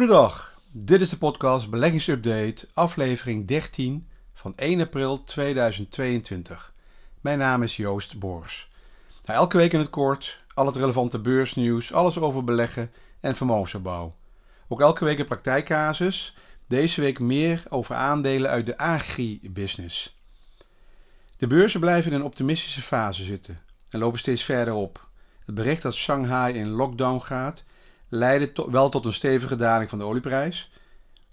Goedendag, dit is de podcast Beleggingsupdate, aflevering 13 van 1 april 2022. Mijn naam is Joost Bors. Nou, elke week in het kort, al het relevante beursnieuws, alles over beleggen en vermogensopbouw. Ook elke week een praktijkcasus, deze week meer over aandelen uit de agri-business. De beurzen blijven in een optimistische fase zitten en lopen steeds verder op. Het bericht dat Shanghai in lockdown gaat leidde wel tot een stevige daling van de olieprijs.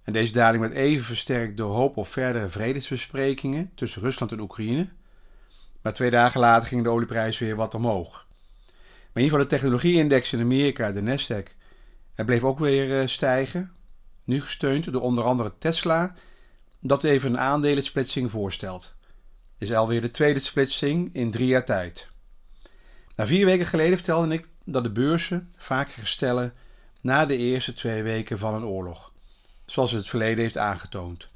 En deze daling werd even versterkt door hoop op verdere vredesbesprekingen tussen Rusland en Oekraïne. Maar twee dagen later ging de olieprijs weer wat omhoog. Maar in ieder geval de technologieindex in Amerika, de Nasdaq, bleef ook weer eh, stijgen. Nu gesteund door onder andere Tesla, dat even een aandelensplitsing voorstelt. Dit is alweer de tweede splitsing in drie jaar tijd. Na vier weken geleden vertelde ik dat de beurzen vaker herstellen na de eerste twee weken van een oorlog, zoals het verleden heeft aangetoond.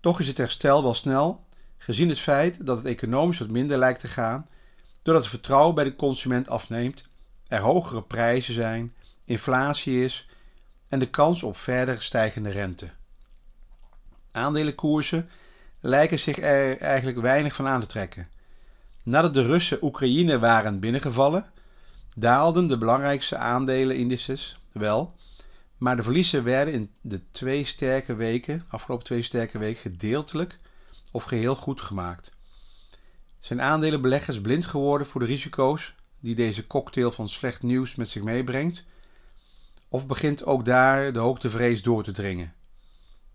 Toch is het herstel wel snel, gezien het feit dat het economisch wat minder lijkt te gaan, doordat het vertrouwen bij de consument afneemt, er hogere prijzen zijn, inflatie is en de kans op verder stijgende rente. Aandelenkoersen lijken zich er eigenlijk weinig van aan te trekken. Nadat de Russen Oekraïne waren binnengevallen, daalden de belangrijkste aandelenindices wel, maar de verliezen werden in de twee sterke weken, afgelopen twee sterke weken, gedeeltelijk of geheel goed gemaakt. Zijn aandelenbeleggers blind geworden voor de risico's die deze cocktail van slecht nieuws met zich meebrengt? Of begint ook daar de hoogtevrees door te dringen?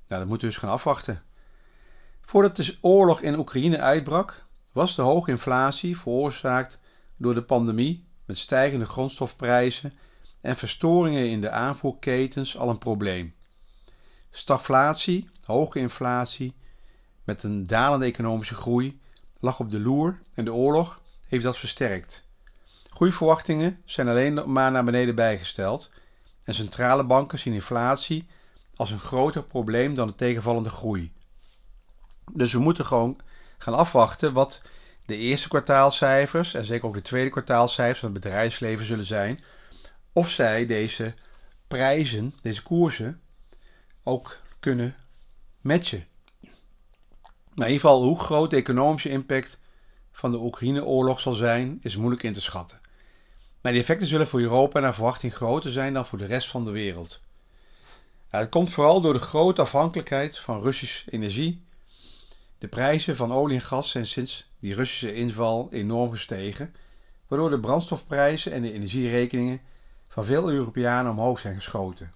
Nou, dat moeten we dus gaan afwachten. Voordat de oorlog in Oekraïne uitbrak, was de hoge inflatie veroorzaakt door de pandemie met stijgende grondstofprijzen en verstoringen in de aanvoerketens al een probleem. Stagflatie, hoge inflatie met een dalende economische groei lag op de loer en de oorlog heeft dat versterkt. Groeiverwachtingen zijn alleen maar naar beneden bijgesteld en centrale banken zien inflatie als een groter probleem dan de tegenvallende groei. Dus we moeten gewoon gaan afwachten wat de eerste kwartaalcijfers en zeker ook de tweede kwartaalcijfers van het bedrijfsleven zullen zijn. Of zij deze prijzen, deze koersen, ook kunnen matchen. Maar in ieder geval, hoe groot de economische impact van de Oekraïne-oorlog zal zijn, is moeilijk in te schatten. Maar de effecten zullen voor Europa naar verwachting groter zijn dan voor de rest van de wereld. het komt vooral door de grote afhankelijkheid van Russische energie. De prijzen van olie en gas zijn sinds die Russische inval enorm gestegen, waardoor de brandstofprijzen en de energierekeningen van veel Europeanen omhoog zijn geschoten.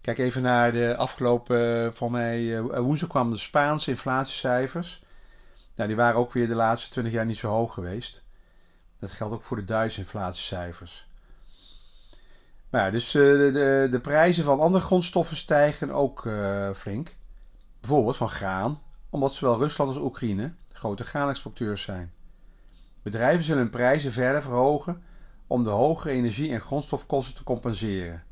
Kijk even naar de afgelopen, voor mij eh, woensdag kwamen de Spaanse inflatiecijfers. Nou, die waren ook weer de laatste 20 jaar niet zo hoog geweest. Dat geldt ook voor de Duitse inflatiecijfers. Maar ja, dus uh, de, de, prijzen van andere grondstoffen stijgen ook flink. Bijvoorbeeld van graan, omdat zowel Rusland als Oekraïne grote graanexporteurs zijn. Bedrijven zullen hun prijzen verder verhogen om de hoge energie- en grondstofkosten te compenseren.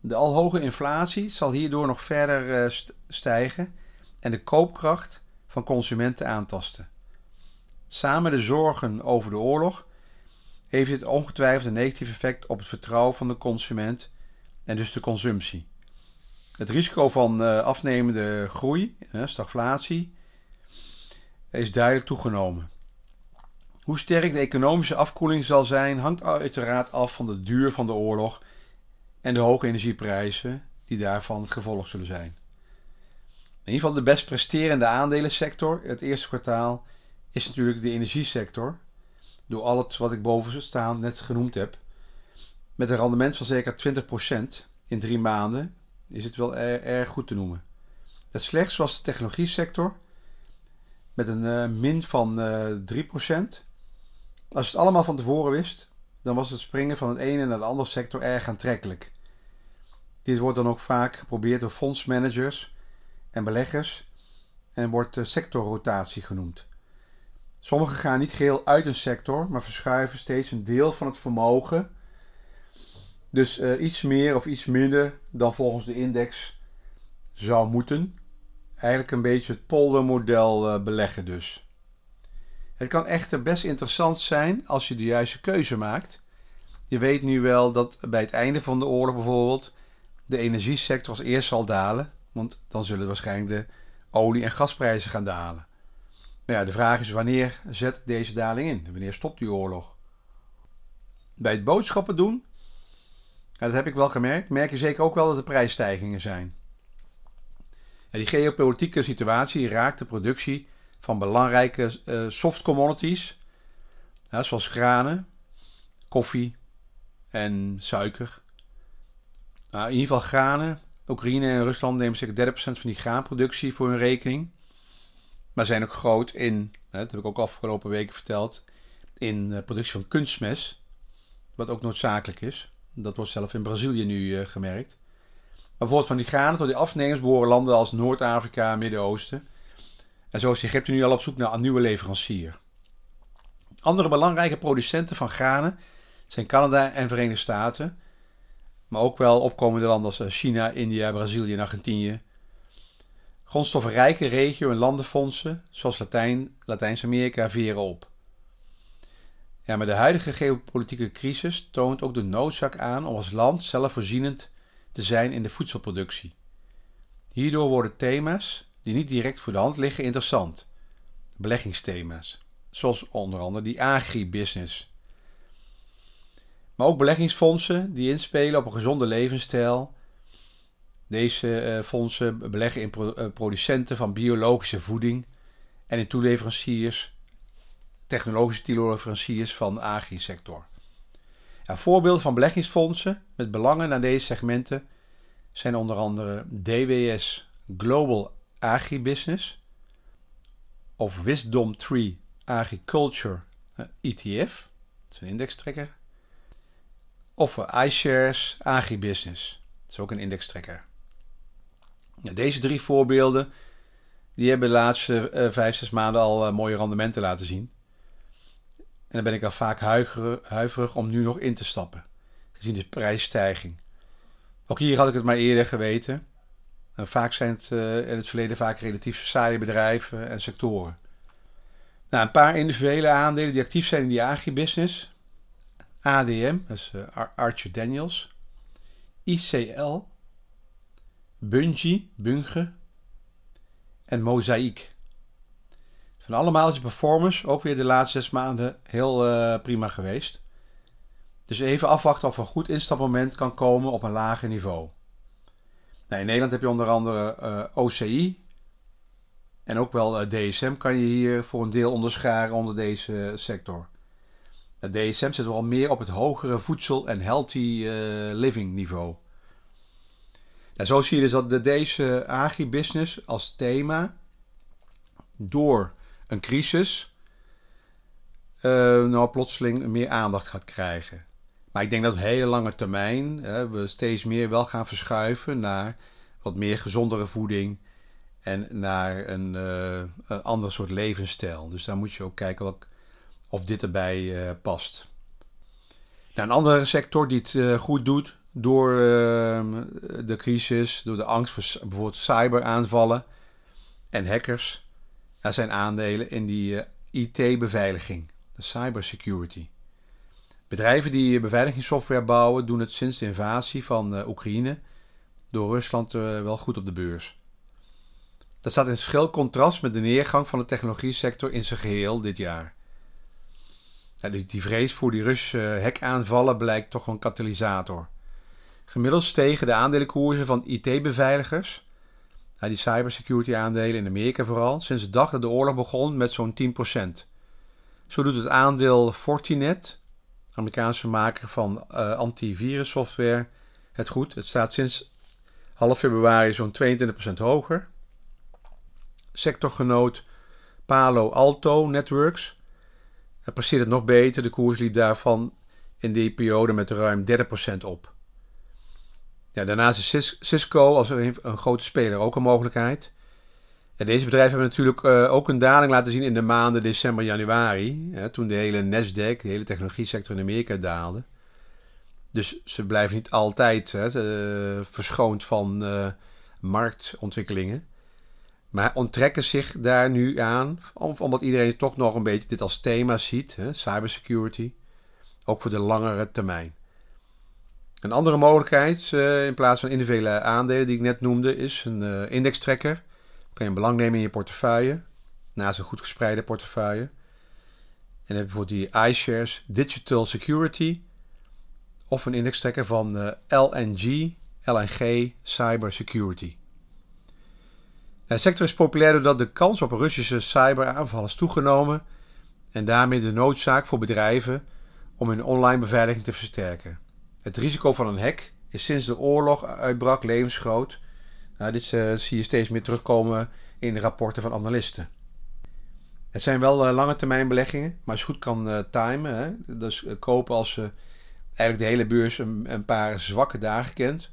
De al hoge inflatie zal hierdoor nog verder uh, stijgen en de koopkracht van consumenten aantasten. Samen de zorgen over de oorlog heeft dit ongetwijfeld een negatief effect op het vertrouwen van de consument en dus de consumptie. Het risico van uh, afnemende groei, stagflatie, is duidelijk toegenomen. Hoe sterk de economische afkoeling zal zijn, hangt uiteraard af van de duur van de oorlog en de hoge energieprijzen die daarvan het gevolg zullen zijn. In ieder geval de best presterende aandelensector het eerste kwartaal is natuurlijk de energiesector. Door al het wat ik boven staan net genoemd heb. Met een rendement van zeker 20% in drie maanden is het wel erg goed te noemen. Het slechts was de technologie-sector met een uh, min van uh, eh, 3%. Als je het allemaal van tevoren wist, dan was het springen van het ene naar de andere sector erg aantrekkelijk. Dit wordt dan ook vaak geprobeerd door fondsmanagers en beleggers en wordt uh, sectorrotatie genoemd. Sommigen gaan niet geheel uit een sector, maar verschuiven steeds een deel van het vermogen. Dus uh, iets meer of iets minder dan volgens de index zou moeten. Eigenlijk een beetje het poldermodel uh, beleggen dus. Het kan echter best interessant zijn als je de juiste keuze maakt. Je weet nu wel dat bij het einde van de oorlog bijvoorbeeld de energiesector als eerst zal dalen, want dan zullen waarschijnlijk de olie- en gasprijzen gaan dalen. Maar ja, de vraag is wanneer zet deze daling in? Wanneer stopt die oorlog? Bij het boodschappen doen, dat heb ik wel gemerkt, merk je zeker ook wel dat er prijsstijgingen zijn. die geopolitieke situatie raakt de productie van belangrijke uh, soft commodities, zoals granen, koffie en suiker. Nou, in ieder geval granen. Oekraïne en Rusland nemen zeker 30% van die graanproductie voor hun rekening. Maar zijn ook groot in, dat heb ik ook afgelopen weken verteld, in de productie van kunstmest. Wat ook noodzakelijk is. Dat wordt zelf in Brazilië nu uh, gemerkt. Maar bijvoorbeeld van die granen tot die afnemers behoren landen als Noord-Afrika, Midden-Oosten. En zo is Egypte nu al op zoek naar een nieuwe leverancier. Andere belangrijke producenten van granen zijn Canada en Verenigde Staten. Maar ook wel opkomende landen als eh, China, India, Brazilië en Argentinië. Grondstoffenrijke regio- en landenfondsen, zoals Latijn, Latijns-Amerika, veren op. Ja, maar de huidige geopolitieke crisis toont ook de noodzaak aan om als land zelfvoorzienend te zijn in de voedselproductie. Hierdoor worden thema's die niet direct voor de hand liggen interessant. Beleggingsthema's, zoals onder andere die agribusiness. Maar ook beleggingsfondsen die inspelen op een gezonde levensstijl. Deze uh, fondsen beleggen in uh, producenten van biologische voeding en in toeleveranciers, technologische toeleveranciers van de agri-sector. Voorbeelden van beleggingsfondsen met belangen naar deze segmenten zijn onder andere DWS Global Agribusiness of Wisdom Tree Agriculture ETF, dat is een indextrekker, of iShares Agribusiness, dat is ook een indextrekker. Ja, deze drie voorbeelden die hebben de laatste uh, vijf, zes maanden al uh, mooie rendementen laten zien. En dan ben ik al vaak huiverig om nu nog in te stappen, gezien de prijsstijging. Ook hier had ik het maar eerder geweten. En vaak zijn het uh, in het verleden vaak relatief saaie bedrijven en sectoren. Nou, een paar individuele aandelen die actief zijn in die agribusiness. ADM, dat is uh, Archer Daniels. ICL. Bungie, Bunge. En Mozaïek. Van allemaal is de performance ook weer de laatste zes maanden heel uh, prima geweest. Dus even afwachten of een goed instapmoment kan komen op een lager niveau. Nou, in Nederland heb je onder andere uh, OCI. En ook wel uh, DSM kan je hier voor een deel onderscharen onder deze sector. De DSM zit wel meer op het hogere voedsel- en healthy uh, living niveau. Nou, zo zie je dus dat de, deze agribusiness als thema door een crisis nou plotseling meer aandacht gaat krijgen. Maar ik denk dat op hele lange termijn we steeds meer wel gaan verschuiven naar wat meer gezondere voeding en naar een, een ander soort levensstijl. Dus daar moet je ook kijken of dit erbij uh, past. Nou, een andere sector die het uh, goed doet door de crisis, door de angst voor bijvoorbeeld cyberaanvallen en hackers, daar zijn aandelen in die IT-beveiliging, de cybersecurity. Bedrijven die beveiligingssoftware bouwen doen het sinds de invasie van uh, Oekraïne door Rusland uh, wel goed op de beurs. Dat staat in schil contrast met de neergang van de technologie-sector in zijn geheel dit jaar. Ja, die, vrees voor die Russische hackaanvallen blijkt toch een katalysator. Gemiddeld stegen de aandelenkoersen van IT-beveiligers, die cybersecurity-aandelen in Amerika vooral, sinds de dag dat de oorlog begon met zo'n 10%. Zo doet het aandeel Fortinet, Amerikaanse maker van uh, antivirussoftware, het goed. Het staat sinds half februari zo'n 22% hoger. Sectorgenoot Palo Alto Networks het presteert het nog beter. De koers liep daarvan in die periode met ruim 30% op. Ja, daarnaast is Cisco als een grote speler ook een mogelijkheid. En deze bedrijven hebben natuurlijk uh, ook een daling laten zien in de maanden december, januari. Hè, toen de hele Nasdaq, de hele technologie sector in Amerika daalde. Dus ze blijven niet altijd hè, uh, verschoond van uh, marktontwikkelingen. Maar onttrekken zich daar nu aan, omdat iedereen toch nog een beetje dit als thema ziet, hè, cybersecurity. Ook voor de langere termijn. Een andere mogelijkheid, in plaats van individuele aandelen die ik net noemde, is een indextrekker. Kan je belang nemen in je portefeuille, naast een goed gespreide portefeuille. En dan heb je bijvoorbeeld die iShares Digital Security of een indextrekker van uh, LNG, LNG Cyber Security. De sector is populair doordat de kans op Russische cyberaanvallen is toegenomen en daarmee de noodzaak voor bedrijven om hun online beveiliging te versterken. Het risico van een hack is sinds de oorlog uitbrak levensgroot. Nou, dit uh, zie je steeds meer terugkomen in de rapporten van analisten. Het zijn wel uh, lange termijn beleggingen, maar als je goed kan uh, timen, hè, dus kopen als je eigenlijk de hele beurs een, een, paar zwakke dagen kent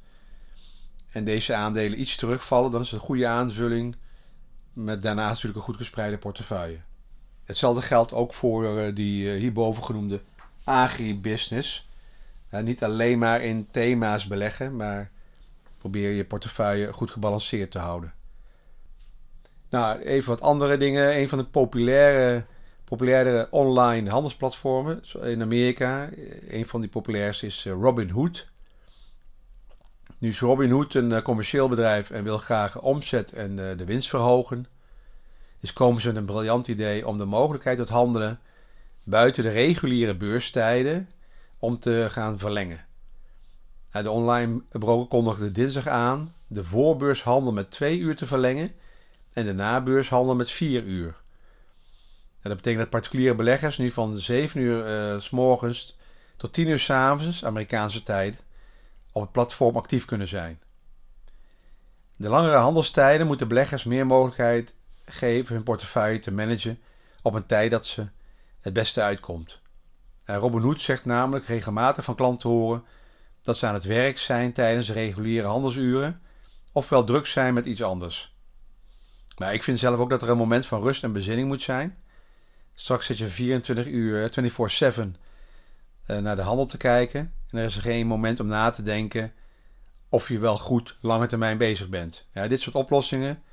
en deze aandelen iets terugvallen, dan is het een goede aanvulling met daarnaast natuurlijk een goed gespreide portefeuille. Hetzelfde geldt ook voor die hierboven genoemde agribusiness niet alleen maar in thema's beleggen, maar probeer je portefeuille goed gebalanceerd te houden. Nou, even wat andere dingen. Een van de populaire, populaire online handelsplatformen in Amerika, een van die populairste is eh, Robinhood. Nu is Robinhood een eh, commercieel bedrijf en wil graag omzet en eh, de winst verhogen. Dus komen ze met een briljant idee om de mogelijkheid tot handelen buiten de reguliere beurstijden om te gaan verlengen. De online broker kondigde dinsdag aan de voorbeurshandel met 2 uur te verlengen en de nabeurshandel met 4 uur. dat betekent dat particuliere beleggers nu van 7 uur uh, s morgens tot 10 uur s avonds, Amerikaanse tijd, op het platform actief kunnen zijn. De langere handelstijden moeten beleggers meer mogelijkheid geven hun portefeuille te managen op een tijd dat ze het beste uitkomt. Robin Hood zegt namelijk regelmatig van klanten horen dat ze aan het werk zijn tijdens reguliere handelsuren, ofwel druk zijn met iets anders. Maar ik vind zelf ook dat er een moment van rust en bezinning moet zijn. Straks zit je 24 uur, 24-7 eh, naar de handel te kijken. En er is geen moment om na te denken of je wel goed lange termijn bezig bent. Ja, dit soort oplossingen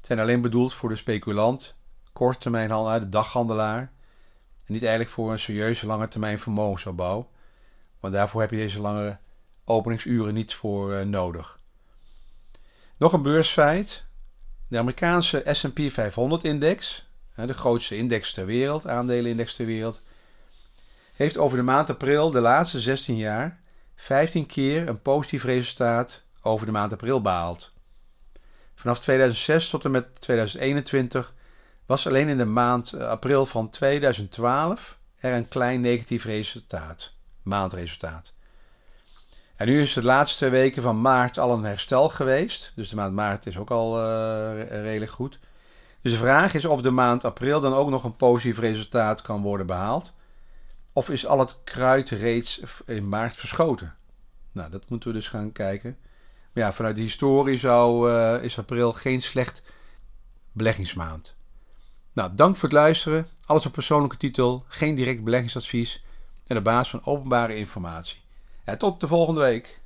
zijn alleen bedoeld voor de speculant, korttermijnhandelaar, de daghandelaar en niet eigenlijk voor een serieuze lange termijn vermogensopbouw. Want daarvoor heb je deze lange openingsuren niet voor uh, nodig. Nog een beursfeit. De Amerikaanse S&P 500-index, de grootste index ter wereld, aandelenindex ter wereld, heeft over de maand april de laatste 16 jaar 15 keer een positief resultaat over de maand april behaald. Vanaf 2006 tot en met 2021 was alleen in de maand eh, april van 2012 er een klein negatief resultaat, maandresultaat. En nu is de laatste weken van maart al een herstel geweest. Dus de maand maart is ook al uh, redelijk goed. Dus de vraag is of de maand april dan ook nog een positief resultaat kan worden behaald. Of is al het kruid reeds in maart verschoten? Nou, dat moeten we dus gaan kijken. Maar ja, vanuit de historie zou, uh, is april geen slecht beleggingsmaand. Nou, dank voor het luisteren. Alles op persoonlijke titel, geen direct beleggingsadvies en op basis van openbare informatie. En tot de volgende week.